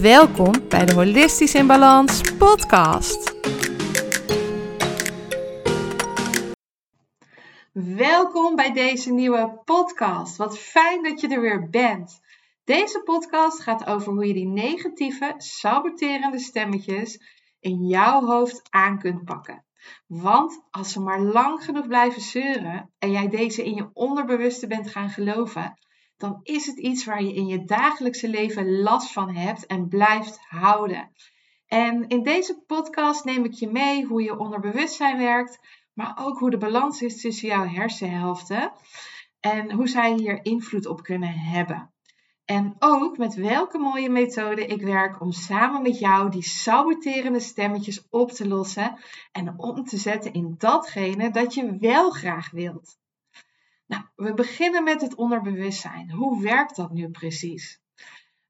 Welkom bij de Holistisch in Balans podcast. Welkom bij deze nieuwe podcast. Wat fijn dat je er weer bent. Deze podcast gaat over hoe je die negatieve, saboterende stemmetjes in jouw hoofd aan kunt pakken. Want als ze maar lang genoeg blijven zeuren en jij deze in je onderbewuste bent gaan geloven, dan is het iets waar je in je dagelijkse leven last van hebt en blijft houden. En in deze podcast neem ik je mee hoe je onderbewustzijn werkt, maar ook hoe de balans is tussen jouw hersenhelften en hoe zij hier invloed op kunnen hebben. En ook met welke mooie methode ik werk om samen met jou die saboterende stemmetjes op te lossen en om te zetten in datgene dat je wel graag wilt. Nou, we beginnen met het onderbewustzijn. Hoe werkt dat nu precies?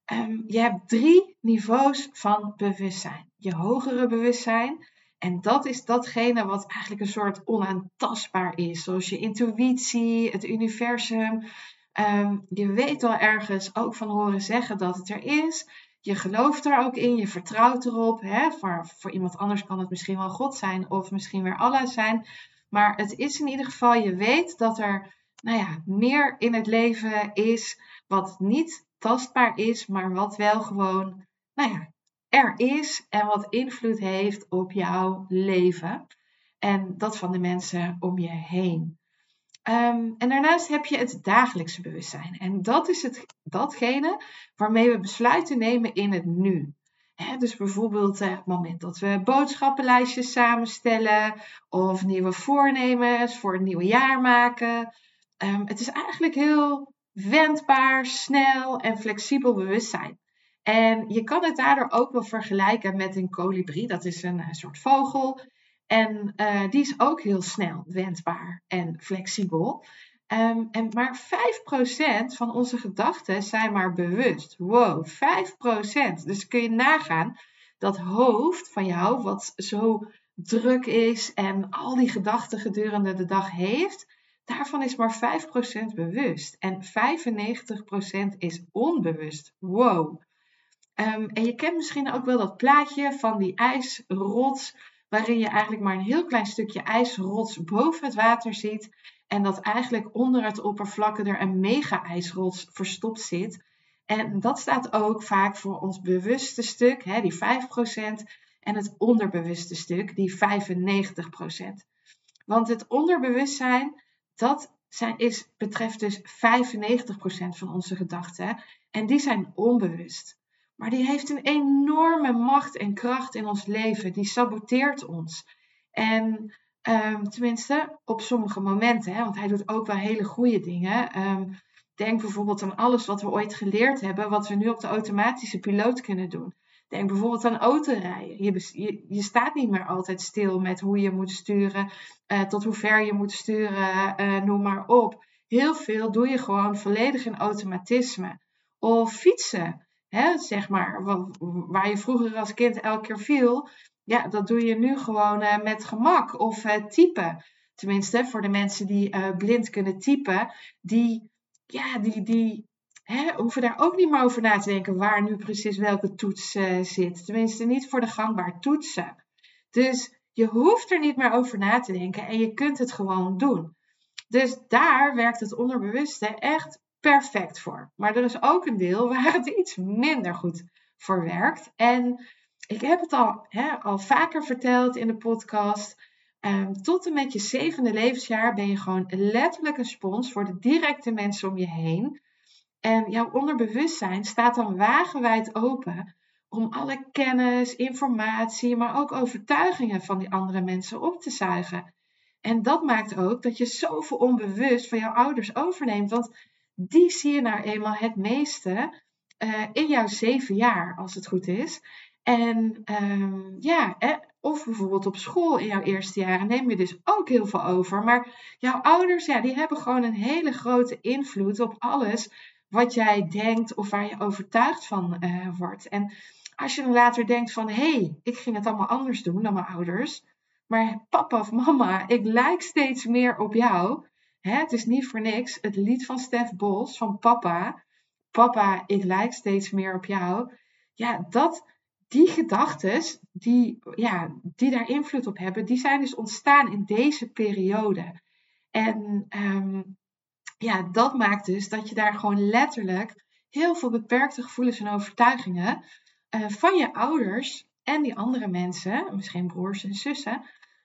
Ehm, je hebt drie niveaus van bewustzijn. Je hogere bewustzijn, en dat is datgene wat eigenlijk een soort onaantastbaar is, zoals je intuïtie, het universum. Ehm, je weet wel ergens ook van horen zeggen dat het er is. Je gelooft er ook in, je vertrouwt erop. Hè? Voor, voor iemand anders kan het misschien wel God zijn of misschien weer Allah zijn. Maar het is in ieder geval, je weet dat er nou ja, meer in het leven is wat niet tastbaar is, maar wat wel gewoon, nou ja, er is en wat invloed heeft op jouw leven. En dat van de mensen om je heen. Ehm, en daarnaast heb je het dagelijkse bewustzijn. En dat is het, datgene waarmee we besluiten nemen in het nu. dus bijvoorbeeld het moment dat we boodschappenlijstjes samenstellen of nieuwe voornemens voor het nieuwe jaar maken. Um, het is eigenlijk heel wendbaar, snel en flexibel bewustzijn. En je kan het daardoor ook wel vergelijken met een kolibrie. Dat is een, soort vogel. En uh, die is ook heel snel wendbaar en flexibel. Um, en maar 5% van onze gedachten zijn maar bewust. Wow, 5%. Dus kun je nagaan dat hoofd van jou, wat zo druk is en al die gedachten gedurende de dag heeft, Daarvan is maar 5% bewust en 95% is onbewust. Wow. Um, en je kent misschien ook wel dat plaatje van die ijsrots, waarin je eigenlijk maar een heel klein stukje ijsrots boven het water ziet. En dat eigenlijk onder het oppervlakte er een mega-ijsrots verstopt zit. En dat staat ook vaak voor ons bewuste stuk, hè, die 5%, en het onderbewuste stuk, die 95%. Want het onderbewustzijn, dat zijn, is, betreft dus 95% van onze gedachten. En die zijn onbewust. Maar die heeft een enorme macht en kracht in ons leven. Die saboteert ons. En um, tenminste, op sommige momenten. Hè, want hij doet ook wel hele goede dingen. Um, denk bijvoorbeeld aan alles wat we ooit geleerd hebben. Wat we nu op de automatische piloot kunnen doen. Denk bijvoorbeeld aan autorijden. Je, je, je, staat niet meer altijd stil met hoe je moet sturen, uh, tot hoe ver je moet sturen, uh, noem maar op. Heel veel doe je gewoon volledig in automatisme. Of fietsen, hè, zeg maar, waar je vroeger als kind elke keer viel. Ja, dat doe je nu gewoon uh, met gemak. Of typen. Tenminste, voor de mensen die blind kunnen typen, die, ja, die, die hè, hoeven daar ook niet meer over na te denken waar nu precies welke toets uh, zit. Tenminste, niet voor de gangbaar toetsen. Dus je hoeft er niet meer over na te denken en je kunt het gewoon doen. Dus daar werkt het onderbewuste echt perfect voor. Maar er is ook een deel waar het iets minder goed voor werkt. En ik heb het al, al vaker verteld in de podcast. Um, tot en met je zevende levensjaar ben je gewoon letterlijk een spons voor de directe mensen om je heen. En jouw onderbewustzijn staat dan wagenwijd open om alle kennis, informatie, maar ook overtuigingen van die andere mensen op te zuigen. En dat maakt ook dat je zoveel onbewust van jouw ouders overneemt. Want die zie je nou eenmaal het meeste uh, in jouw zeven jaar, als het goed is. En ehm, ja, of bijvoorbeeld op school in jouw eerste jaren neem je dus ook heel veel over. Maar jouw ouders, ja, die hebben gewoon een hele grote invloed op alles wat jij denkt of waar je overtuigd van uh, wordt. En als je dan later denkt van, hé, hey, ik ging het allemaal anders doen dan mijn ouders. Maar papa of mama, ik lijk steeds meer op jou. Hè, het is niet voor niks. Het lied van Stef Bos, van papa. Papa, ik lijk steeds meer op jou. Ja, dat, die gedachten, die, ja, die daar invloed op hebben, die zijn dus ontstaan in deze periode. En um, ja, dat maakt dus dat je daar gewoon letterlijk heel veel beperkte gevoelens en overtuigingen uh, van je ouders en die andere mensen, misschien broers en zussen,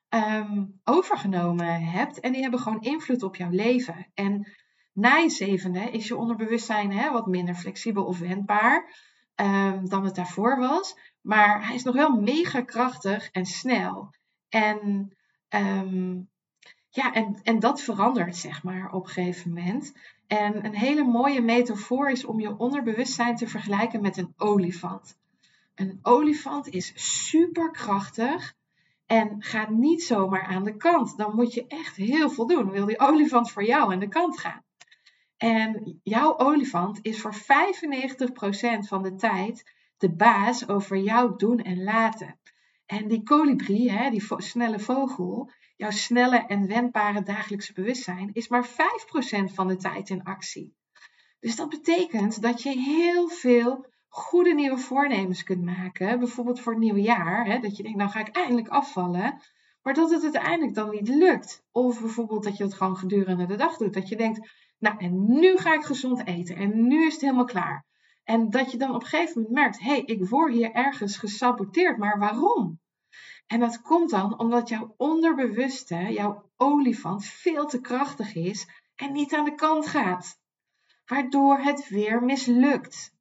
um, overgenomen hebt. En die hebben gewoon invloed op jouw leven. En na je zevende is je onderbewustzijn hè, wat minder flexibel of wendbaar um, dan het daarvoor was. Maar hij is nog wel mega krachtig en snel. En um, ja, en, en dat verandert zeg maar op een gegeven moment. En een hele mooie metafoor is om je onderbewustzijn te vergelijken met een olifant. Een olifant is super krachtig en gaat niet zomaar aan de kant. Dan moet je echt heel veel doen. Wil die olifant voor jou aan de kant gaan? En jouw olifant is voor 95% van de tijd de baas over jouw doen en laten. En die kolibrie, die snelle vogel, jouw snelle en wendbare dagelijkse bewustzijn, is maar 5% van de tijd in actie. Dus dat betekent dat je heel veel goede nieuwe voornemens kunt maken. Bijvoorbeeld voor het nieuwe jaar. Hè, dat je denkt, nou ga ik eindelijk afvallen. Maar dat het uiteindelijk dan niet lukt. Of bijvoorbeeld dat je het gewoon gedurende de dag doet. Dat je denkt, nou en nu ga ik gezond eten. En nu is het helemaal klaar. En dat je dan op een gegeven moment merkt, hé, hey, ik word hier ergens gesaboteerd. Maar waarom? En dat komt dan omdat jouw onderbewuste, jouw olifant, veel te krachtig is en niet aan de kant gaat. Waardoor het weer mislukt.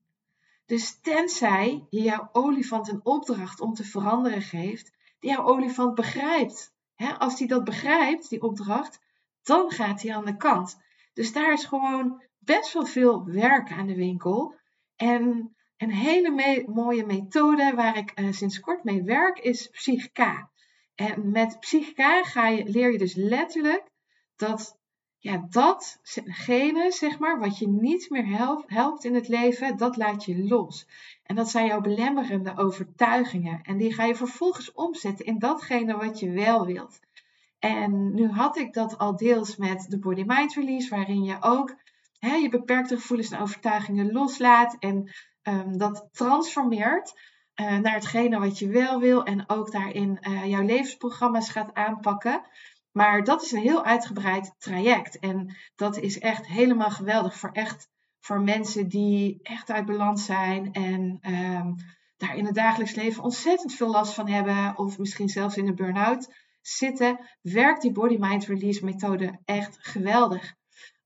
Dus tenzij je jouw olifant een opdracht om te veranderen geeft, die jouw olifant begrijpt. als hij dat begrijpt, die opdracht, dan gaat hij aan de kant. Dus daar is gewoon best wel veel werk aan de winkel. En een hele mooie methode waar ik uh, sinds kort mee werk is Psychica. En met Psychica ga je, leer je dus letterlijk dat ja, datgene, zeg maar, wat je niet meer helpt, helpt in het leven, dat laat je los. En dat zijn jouw belemmerende overtuigingen. En die ga je vervolgens omzetten in datgene wat je wel wilt. En nu had ik dat al deels met de Body Mind Release, waarin je ook hè, je beperkte gevoelens en overtuigingen loslaat en um, dat transformeert uh, naar hetgene wat je wel wil en ook daarin uh, jouw levensprogramma's gaat aanpakken. Maar dat is een heel uitgebreid traject en dat is echt helemaal geweldig voor echt voor mensen die echt uit balans zijn en um, daar in het dagelijks leven ontzettend veel last van hebben of misschien zelfs in een burn-out zitten, werkt die body mind release methode echt geweldig.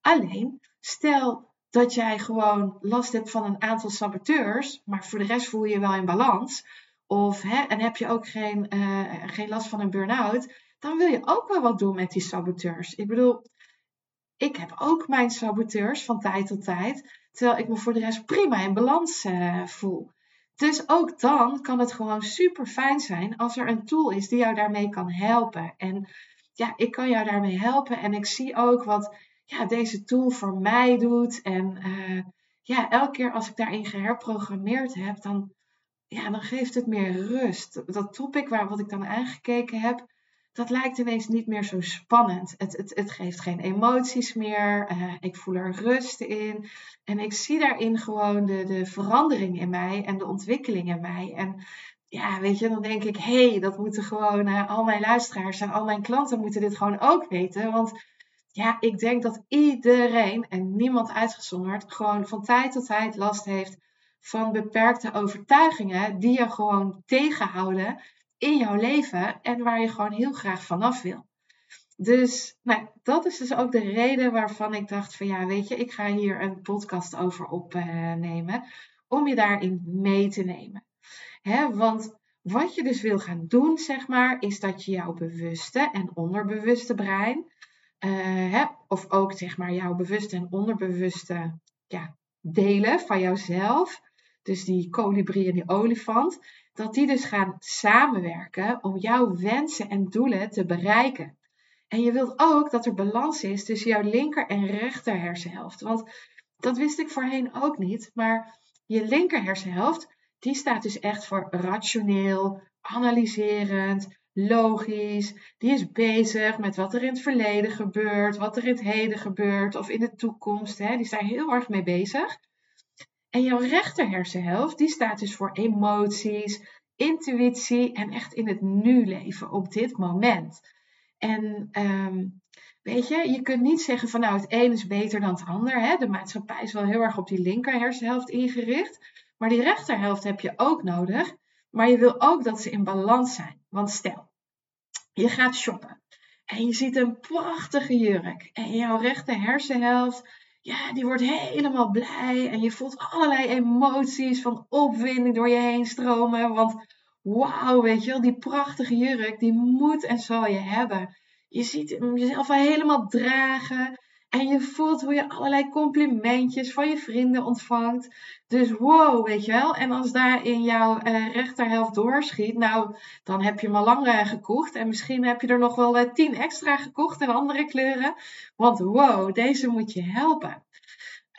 Alleen, stel dat jij gewoon last hebt van een aantal saboteurs, maar voor de rest voel je je wel in balans. Of hè, en heb je ook geen, uh, geen last van een burn-out, dan wil je ook wel wat doen met die saboteurs. Ik bedoel, ik heb ook mijn saboteurs van tijd tot tijd, terwijl ik me voor de rest prima in balans uh, voel. Dus ook dan kan het gewoon super fijn zijn als er een tool is die jou daarmee kan helpen. En ja, ik kan jou daarmee helpen en ik zie ook wat ja, deze tool voor mij doet. En uh, ja, elke keer als ik daarin geherprogrammeerd heb, dan, ja, dan geeft het meer rust. Dat topic waar wat ik dan aangekeken heb, dat lijkt ineens niet meer zo spannend. Het, het, het geeft geen emoties meer. Uh, ik voel er rust in. En ik zie daarin gewoon de, de verandering in mij en de ontwikkeling in mij. En ja, weet je, dan denk ik, hé, hey, dat moeten gewoon uh, al mijn luisteraars en al mijn klanten moeten dit gewoon ook weten. Want ja, ik denk dat iedereen en niemand uitgezonderd gewoon van tijd tot tijd last heeft van beperkte overtuigingen die je gewoon tegenhouden in jouw leven en waar je gewoon heel graag vanaf wil. Dus nou, dat is dus ook de reden waarvan ik dacht van ja, weet je, ik ga hier een podcast over opnemen om je daarin mee te nemen. Hè, want wat je dus wil gaan doen, zeg maar, is dat je jouw bewuste en onderbewuste brein hè, of ook zeg maar jouw bewuste en onderbewuste ja, delen van jouzelf. Dus die kolibrie en die olifant. dat die dus gaan samenwerken om jouw wensen en doelen te bereiken. En je wilt ook dat er balans is tussen jouw linker en rechter hersenhelft. Want dat wist ik voorheen ook niet. Maar je linker hersenhelft, die staat dus echt voor rationeel, analyserend, logisch. Die is bezig met wat er in het verleden gebeurt, wat er in het heden gebeurt of in de toekomst. Hè. Die zijn heel erg mee bezig. En jouw rechter hersenhelft, die staat dus voor emoties, intuïtie en echt in het nu leven op dit moment. En ehm, weet je, je kunt niet zeggen van nou het een is beter dan het ander. Hè? De maatschappij is wel heel erg op die linker hersenhelft ingericht. Maar die rechterhelft heb je ook nodig. Maar je wil ook dat ze in balans zijn. Want stel, je gaat shoppen en je ziet een prachtige jurk. En jouw rechter hersenhelft, ja, die wordt helemaal blij. En je voelt allerlei emoties van opwinding door je heen stromen. Want wauw, weet je wel, die prachtige jurk, die moet en zal je hebben. Je ziet jezelf al helemaal dragen. En je voelt hoe je allerlei complimentjes van je vrienden ontvangt. Dus wow, weet je wel. En als daar in jouw uh, rechterhelft doorschiet, nou, dan heb je lang uh, gekocht. En misschien heb je er nog wel uh, tien extra gekocht in andere kleuren. Want wow, deze moet je helpen.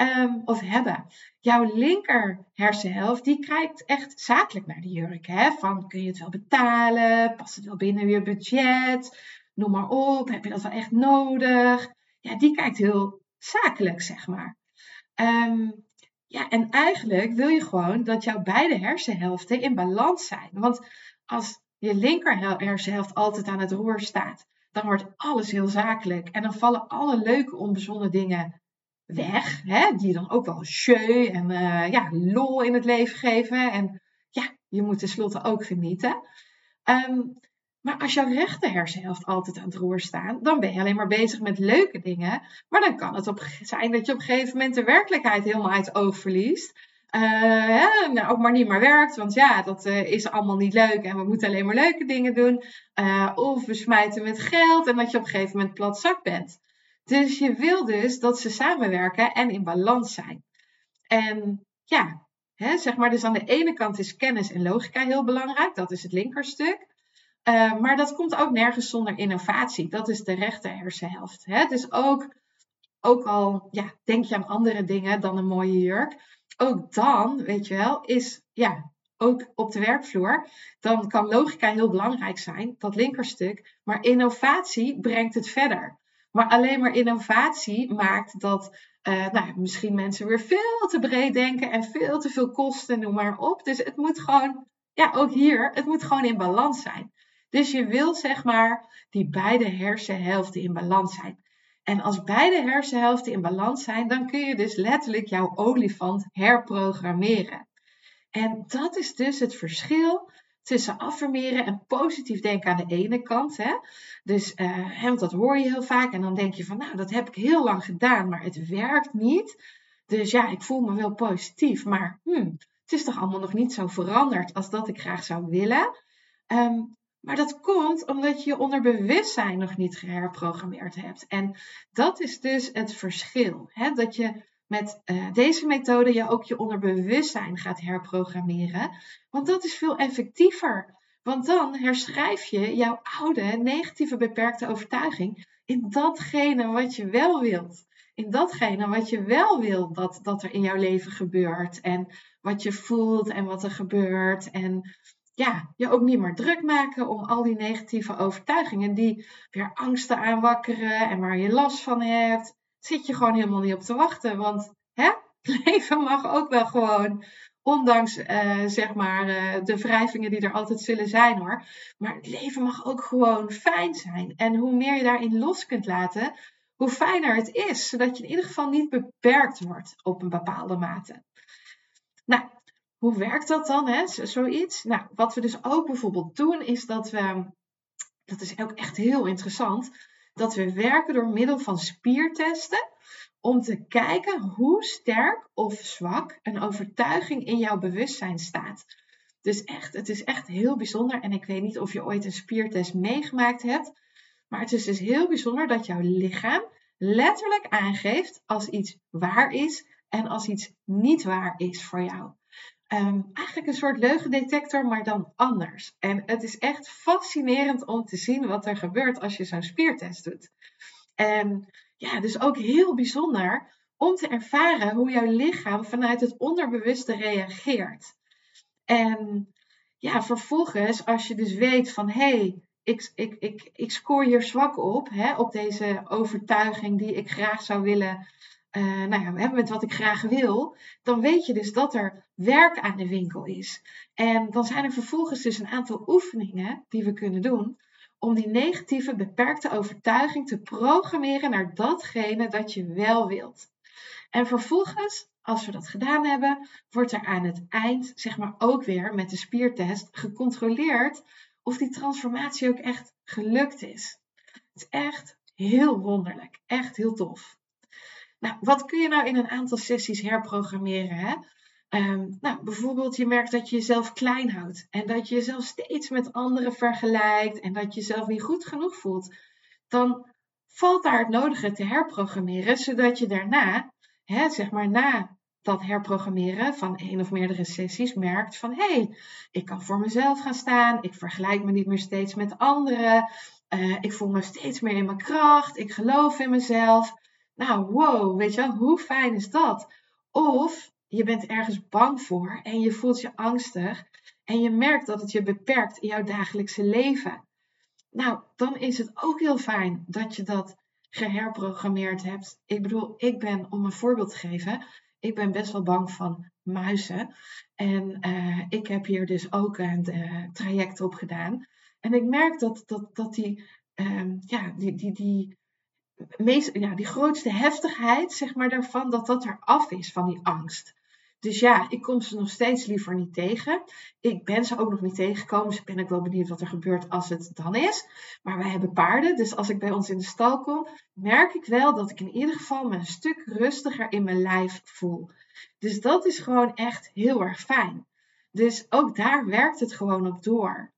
Um, of hebben. Jouw linker hersenhelft, die kijkt echt zakelijk naar de jurk. Hè? Van, kun je het wel betalen? Past het wel binnen je budget? Noem maar op. Heb je dat wel echt nodig? Ja, die kijkt heel zakelijk, zeg maar. Ehm, ja, en eigenlijk wil je gewoon dat jouw beide hersenhelften in balans zijn. Want als je linker hersenhelft altijd aan het roer staat, dan wordt alles heel zakelijk. En dan vallen alle leuke, onbezonnen dingen weg. Hè, die dan ook wel show en uh, ja, lol in het leven geven. En ja, je moet tenslotte ook genieten. Um, maar als jouw rechter hersenhelft altijd aan het roer staat, dan ben je alleen maar bezig met leuke dingen. Maar dan kan het op, zijn dat je op een gegeven moment de werkelijkheid helemaal uit het oog verliest. Uh, nou, ook maar niet meer werkt, want ja, dat uh, is allemaal niet leuk en we moeten alleen maar leuke dingen doen. Uh, of we smijten met geld en dat je op een gegeven moment plat zak bent. Dus je wil dus dat ze samenwerken en in balans zijn. En ja, hè, zeg maar, dus aan de ene kant is kennis en logica heel belangrijk, dat is het linkerstuk. Uh, maar dat komt ook nergens zonder innovatie. Dat is de rechter hersenhelft. Hè? Dus ook, ook al ja, denk je aan andere dingen dan een mooie jurk. Ook dan, weet je wel, is ja, ook op de werkvloer. Dan kan logica heel belangrijk zijn, dat linkerstuk. Maar innovatie brengt het verder. Maar alleen maar innovatie maakt dat uh, nou, misschien mensen weer veel te breed denken en veel te veel kosten, noem maar op. Dus het moet gewoon, ja, ook hier, het moet gewoon in balans zijn. Dus je wil zeg maar die beide hersenhelften in balans zijn. En als beide hersenhelften in balans zijn, dan kun je dus letterlijk jouw olifant herprogrammeren. En dat is dus het verschil tussen affirmeren en positief denken aan de ene kant. Hè? Dus uh, want dat hoor je heel vaak en dan denk je van, nou, dat heb ik heel lang gedaan, maar het werkt niet. Dus ja, ik voel me wel positief, maar hmm, het is toch allemaal nog niet zo veranderd als dat ik graag zou willen. Um, maar dat komt omdat je je onderbewustzijn nog niet geherprogrammeerd hebt. En dat is dus het verschil. Hè? Dat je met uh, deze methode je ook je onderbewustzijn gaat herprogrammeren. Want dat is veel effectiever. Want dan herschrijf je jouw oude negatieve beperkte overtuiging in datgene wat je wel wilt. In datgene wat je wel wilt dat, dat er in jouw leven gebeurt. En wat je voelt en wat er gebeurt. En ja, je ook niet meer druk maken om al die negatieve overtuigingen die weer angsten aanwakkeren en waar je last van hebt. Zit je gewoon helemaal niet op te wachten. Want hè, leven mag ook wel gewoon, ondanks uh, zeg maar uh, de wrijvingen die er altijd zullen zijn hoor. Maar het leven mag ook gewoon fijn zijn. En hoe meer je daarin los kunt laten, hoe fijner het is. Zodat je in ieder geval niet beperkt wordt op een bepaalde mate. Nou, hoe werkt dat dan, hè? zoiets? Nou, wat we dus ook bijvoorbeeld doen, is dat we, dat is ook echt heel interessant, dat we werken door middel van spiertesten om te kijken hoe sterk of zwak een overtuiging in jouw bewustzijn staat. Dus echt, het is echt heel bijzonder. En ik weet niet of je ooit een spiertest meegemaakt hebt. Maar het is dus heel bijzonder dat jouw lichaam letterlijk aangeeft als iets waar is en als iets niet waar is voor jou. Ehm, eigenlijk een soort leugendetector, maar dan anders. En het is echt fascinerend om te zien wat er gebeurt als je zo'n spiertest doet. En ja, dus ook heel bijzonder om te ervaren hoe jouw lichaam vanuit het onderbewuste reageert. En ja, vervolgens, als je dus weet van hé, hey, ik, ik, ik, ik scoor hier zwak op, hè, op deze overtuiging die ik graag zou willen uh, nou ja, met wat ik graag wil, dan weet je dus dat er werk aan de winkel is. En dan zijn er vervolgens dus een aantal oefeningen die we kunnen doen om die negatieve beperkte overtuiging te programmeren naar datgene dat je wel wilt. En vervolgens, als we dat gedaan hebben, wordt er aan het eind, zeg maar ook weer met de spiertest, gecontroleerd of die transformatie ook echt gelukt is. Het is echt heel wonderlijk, echt heel tof. Nou, wat kun je nou in een aantal sessies herprogrammeren? Hè? Ehm, nou, bijvoorbeeld, je merkt dat je jezelf klein houdt en dat je jezelf steeds met anderen vergelijkt en dat je jezelf niet goed genoeg voelt. Dan valt daar het nodige te herprogrammeren, zodat je daarna, hè, zeg maar na dat herprogrammeren van één of meerdere sessies, merkt van hé, hey, ik kan voor mezelf gaan staan, ik vergelijk me niet meer steeds met anderen, uh, ik voel me steeds meer in mijn kracht, ik geloof in mezelf. Nou, wow, weet je wel, hoe fijn is dat? Of je bent ergens bang voor en je voelt je angstig en je merkt dat het je beperkt in jouw dagelijkse leven. Nou, dan is het ook heel fijn dat je dat geherprogrammeerd hebt. Ik bedoel, ik ben, om een voorbeeld te geven, ik ben best wel bang van muizen. En uh, ik heb hier dus ook een uh, traject op gedaan. En ik merk dat, dat, dat die, um, ja, die, die, die meest, ja, die grootste heftigheid, zeg maar, daarvan, dat dat er af is van die angst. Dus ja, ik kom ze nog steeds liever niet tegen. Ik ben ze ook nog niet tegengekomen, dus ik ben ook wel benieuwd wat er gebeurt als het dan is. Maar wij hebben paarden, dus als ik bij ons in de stal kom, merk ik wel dat ik in ieder geval me een stuk rustiger in mijn lijf voel. Dus dat is gewoon echt heel erg fijn. Dus ook daar werkt het gewoon op door.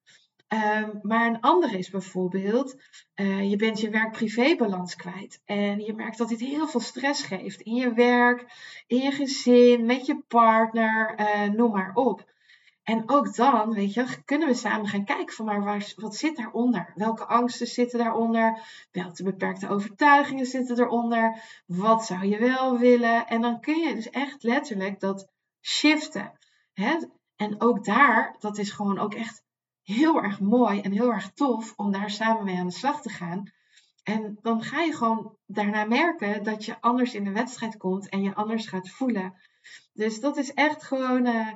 Ehm, maar een andere is bijvoorbeeld, uh, je bent je werk-privé-balans kwijt. En je merkt dat dit heel veel stress geeft. In je werk, in je gezin, met je partner, uh, noem maar op. En ook dan, weet je, kunnen we samen gaan kijken van maar waar, wat zit daaronder? Welke angsten zitten daaronder? Welke beperkte overtuigingen zitten eronder? Wat zou je wel willen? En dan kun je dus echt letterlijk dat shiften. Hè? En ook daar, dat is gewoon ook echt heel erg mooi en heel erg tof om daar samen mee aan de slag te gaan. En dan ga je gewoon daarna merken dat je anders in de wedstrijd komt en je anders gaat voelen. Dus dat is echt gewoon, uh,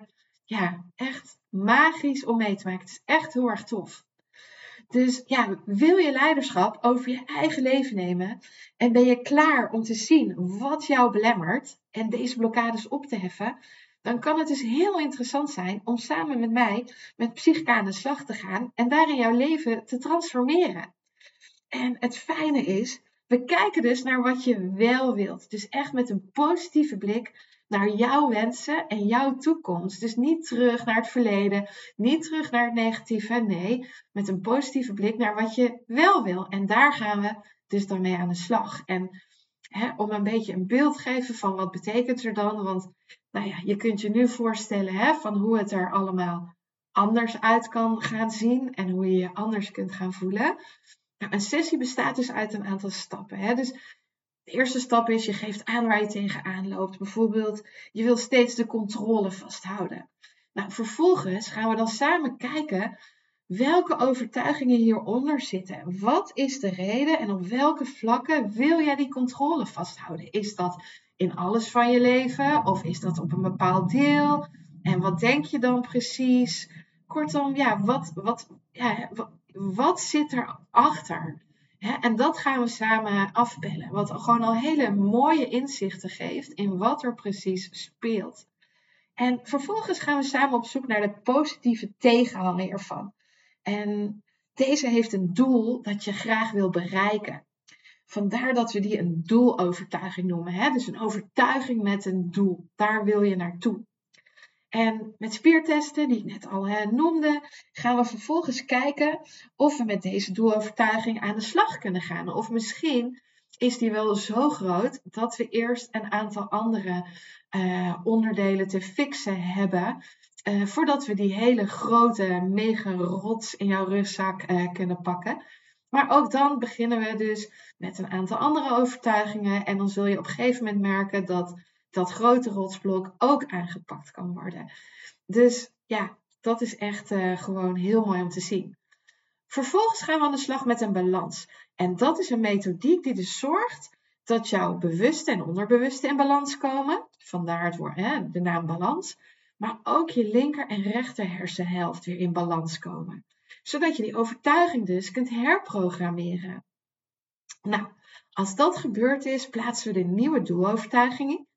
ja, echt magisch om mee te maken. Het is echt heel erg tof. Dus ja, wil je leiderschap over je eigen leven nemen en ben je klaar om te zien wat jou belemmert en deze blokkades op te heffen, dan kan het dus heel interessant zijn om samen met mij met psychica aan de slag te gaan en daarin jouw leven te transformeren. En het fijne is, we kijken dus naar wat je wel wilt. Dus echt met een positieve blik naar jouw wensen en jouw toekomst. Dus niet terug naar het verleden, niet terug naar het negatieve. Nee, met een positieve blik naar wat je wel wil. En daar gaan we dus dan mee aan de slag. En om een beetje een beeld te geven van wat betekent er dan. Want nou ja, je kunt je nu voorstellen hè, van hoe het er allemaal anders uit kan gaan zien en hoe je je anders kunt gaan voelen. Nou, een sessie bestaat dus uit een aantal stappen. Hè. Dus de eerste stap is, je geeft aan waar je tegenaan loopt. Bijvoorbeeld, je wil steeds de controle vasthouden. Nou, vervolgens gaan we dan samen kijken welke overtuigingen hieronder zitten. Wat is de reden en op welke vlakken wil jij die controle vasthouden? Is dat in alles van je leven of is dat op een bepaald deel? En wat denk je dan precies? Kortom, ja, wat, wat, ja, wat, zit erachter? en dat gaan we samen afbellen. Wat gewoon al hele mooie inzichten geeft in wat er precies speelt. En vervolgens gaan we samen op zoek naar de positieve tegenhanger ervan. En deze heeft een doel dat je graag wil bereiken. Vandaar dat we die een doelovertuiging noemen. Hè? Dus een overtuiging met een doel. Daar wil je naartoe. En met spiertesten, die ik net al hè, noemde, gaan we vervolgens kijken of we met deze doelovertuiging aan de slag kunnen gaan. Of misschien is die wel zo groot dat we eerst een aantal andere uh, onderdelen te fixen hebben Uh, voordat we die hele grote mega rots in jouw rugzak uh, kunnen pakken. Maar ook dan beginnen we dus met een aantal andere overtuigingen. En dan zul je op een gegeven moment merken dat dat grote rotsblok ook aangepakt kan worden. Dus ja, dat is echt uh, gewoon heel mooi om te zien. Vervolgens gaan we aan de slag met een balans. En dat is een methodiek die dus zorgt dat jouw bewuste en onderbewuste in balans komen. Vandaar het woord, hè, de naam balans. Maar ook je linker en rechter hersenhelft weer in balans komen. Zodat je die overtuiging dus kunt herprogrammeren. Nou, als dat gebeurd is, plaatsen we de nieuwe doelovertuiging.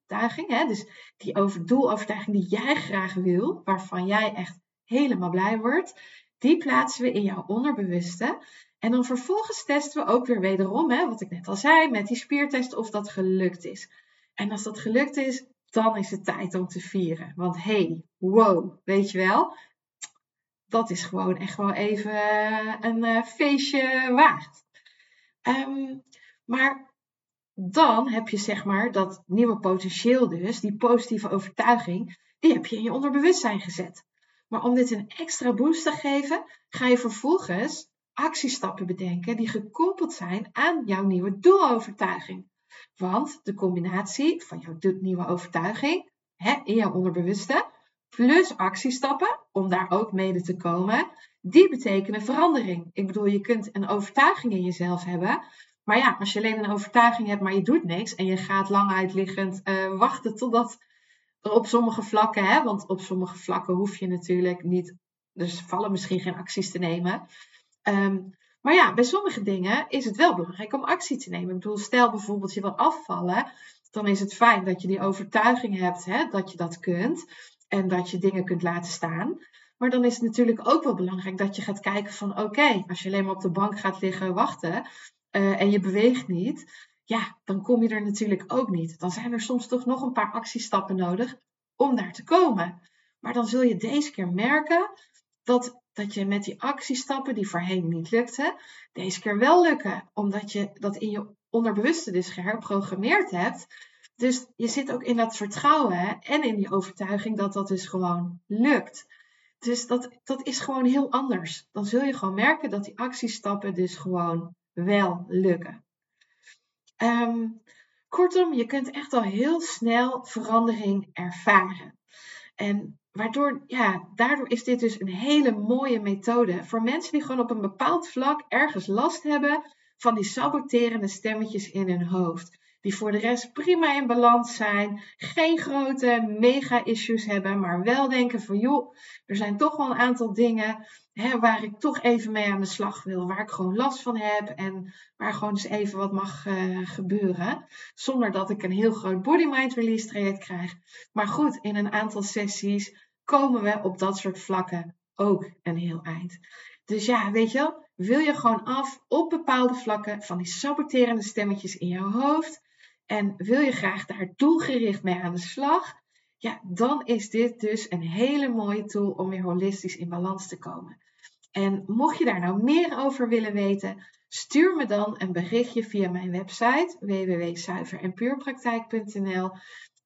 Hè? Dus die over, doelovertuiging die jij graag wil, waarvan jij echt helemaal blij wordt, die plaatsen we in jouw onderbewuste. En dan vervolgens testen we ook weer wederom, hè, wat ik net al zei, met die spiertest of dat gelukt is. En als dat gelukt is, dan is het tijd om te vieren. Want hey, wow, weet je wel, dat is gewoon echt wel even eh, een uh, feestje waard. Um, maar dan heb je zeg maar dat nieuwe potentieel dus, die positieve overtuiging, die heb je in je onderbewustzijn gezet. Maar om dit een extra boost te geven, ga je vervolgens actiestappen bedenken die gekoppeld zijn aan jouw nieuwe doelovertuiging. Want de combinatie van jouw nieuwe overtuiging hè, in jouw onderbewuste plus actiestappen om daar ook mede te komen, die betekenen verandering. Ik bedoel, je kunt een overtuiging in jezelf hebben, maar ja, als je alleen een overtuiging hebt, maar je doet niks en je gaat lang uitliggend uh, wachten totdat op sommige vlakken, hè, want op sommige vlakken hoef je natuurlijk niet, dus vallen misschien geen acties te nemen. Ehm, maar ja, bij sommige dingen is het wel belangrijk om actie te nemen. Ik bedoel, stel bijvoorbeeld je wil afvallen, dan is het fijn dat je die overtuiging hebt hè, dat je dat kunt en dat je dingen kunt laten staan. Maar dan is het natuurlijk ook wel belangrijk dat je gaat kijken van oké, als je alleen maar op de bank gaat liggen wachten uh, en je beweegt niet, ja, dan kom je er natuurlijk ook niet. Dan zijn er soms toch nog een paar actiestappen nodig om daar te komen. Maar dan zul je deze keer merken dat, dat je met die actiestappen die voorheen niet lukten, deze keer wel lukken. Omdat je dat in je onderbewuste dus geherprogrammeerd hebt. Dus je zit ook in dat vertrouwen en in die overtuiging dat dat dus gewoon lukt. Dus dat, dat is gewoon heel anders. Dan zul je gewoon merken dat die actiestappen dus gewoon wel lukken. Ehm, kortom, je kunt echt al heel snel verandering ervaren. En waardoor, ja, daardoor is dit dus een hele mooie methode voor mensen die gewoon op een bepaald vlak ergens last hebben van die saboterende stemmetjes in hun hoofd. Die voor de rest prima in balans zijn, geen grote mega-issues hebben, maar wel denken van joh, er zijn toch wel een aantal dingen hè, waar ik toch even mee aan de slag wil, waar ik gewoon last van heb en waar gewoon eens even wat mag uh, gebeuren. Zonder dat ik een heel groot body-mind release traject krijg. Maar goed, in een aantal sessies komen we op dat soort vlakken ook een heel eind. Dus ja, weet je wel, wil je gewoon af op bepaalde vlakken van die saboterende stemmetjes in jouw hoofd en wil je graag daar doelgericht mee aan de slag, ja, dan is dit dus een hele mooie tool om weer holistisch in balans te komen. En mocht je daar nou meer over willen weten, stuur me dan een berichtje via mijn website www.zuiverenpuurpraktijk.nl.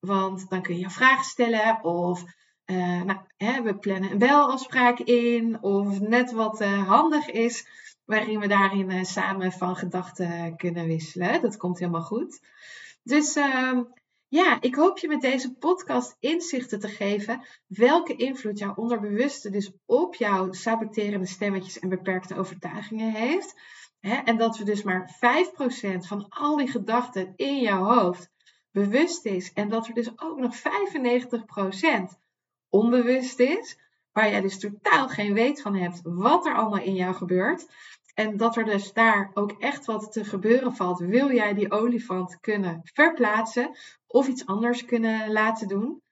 Want dan kun je vragen stellen of uh, nou, hè, we plannen een belafspraak in of net wat uh, handig is, waarin we daarin uh, samen van gedachten kunnen wisselen. Dat komt helemaal goed. Dus ehm, ja, ik hoop je met deze podcast inzichten te geven welke invloed jouw onderbewuste dus op jouw saboterende stemmetjes en beperkte overtuigingen heeft. en dat we dus maar 5% van al die gedachten in jouw hoofd bewust is. En dat er dus ook nog 95% onbewust is. Waar jij dus totaal geen weet van hebt wat er allemaal in jou gebeurt. En dat er dus daar ook echt wat te gebeuren valt. Wil jij die olifant kunnen verplaatsen of iets anders kunnen laten doen?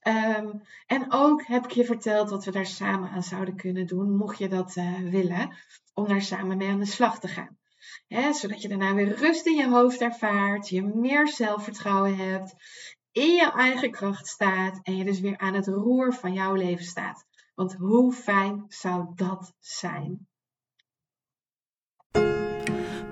Ehm, en ook heb ik je verteld wat we daar samen aan zouden kunnen doen, mocht je dat uh, willen, om daar samen mee aan de slag te gaan. zodat je daarna weer rust in je hoofd ervaart, je meer zelfvertrouwen hebt, in jouw eigen kracht staat en je dus weer aan het roer van jouw leven staat. Want hoe fijn zou dat zijn?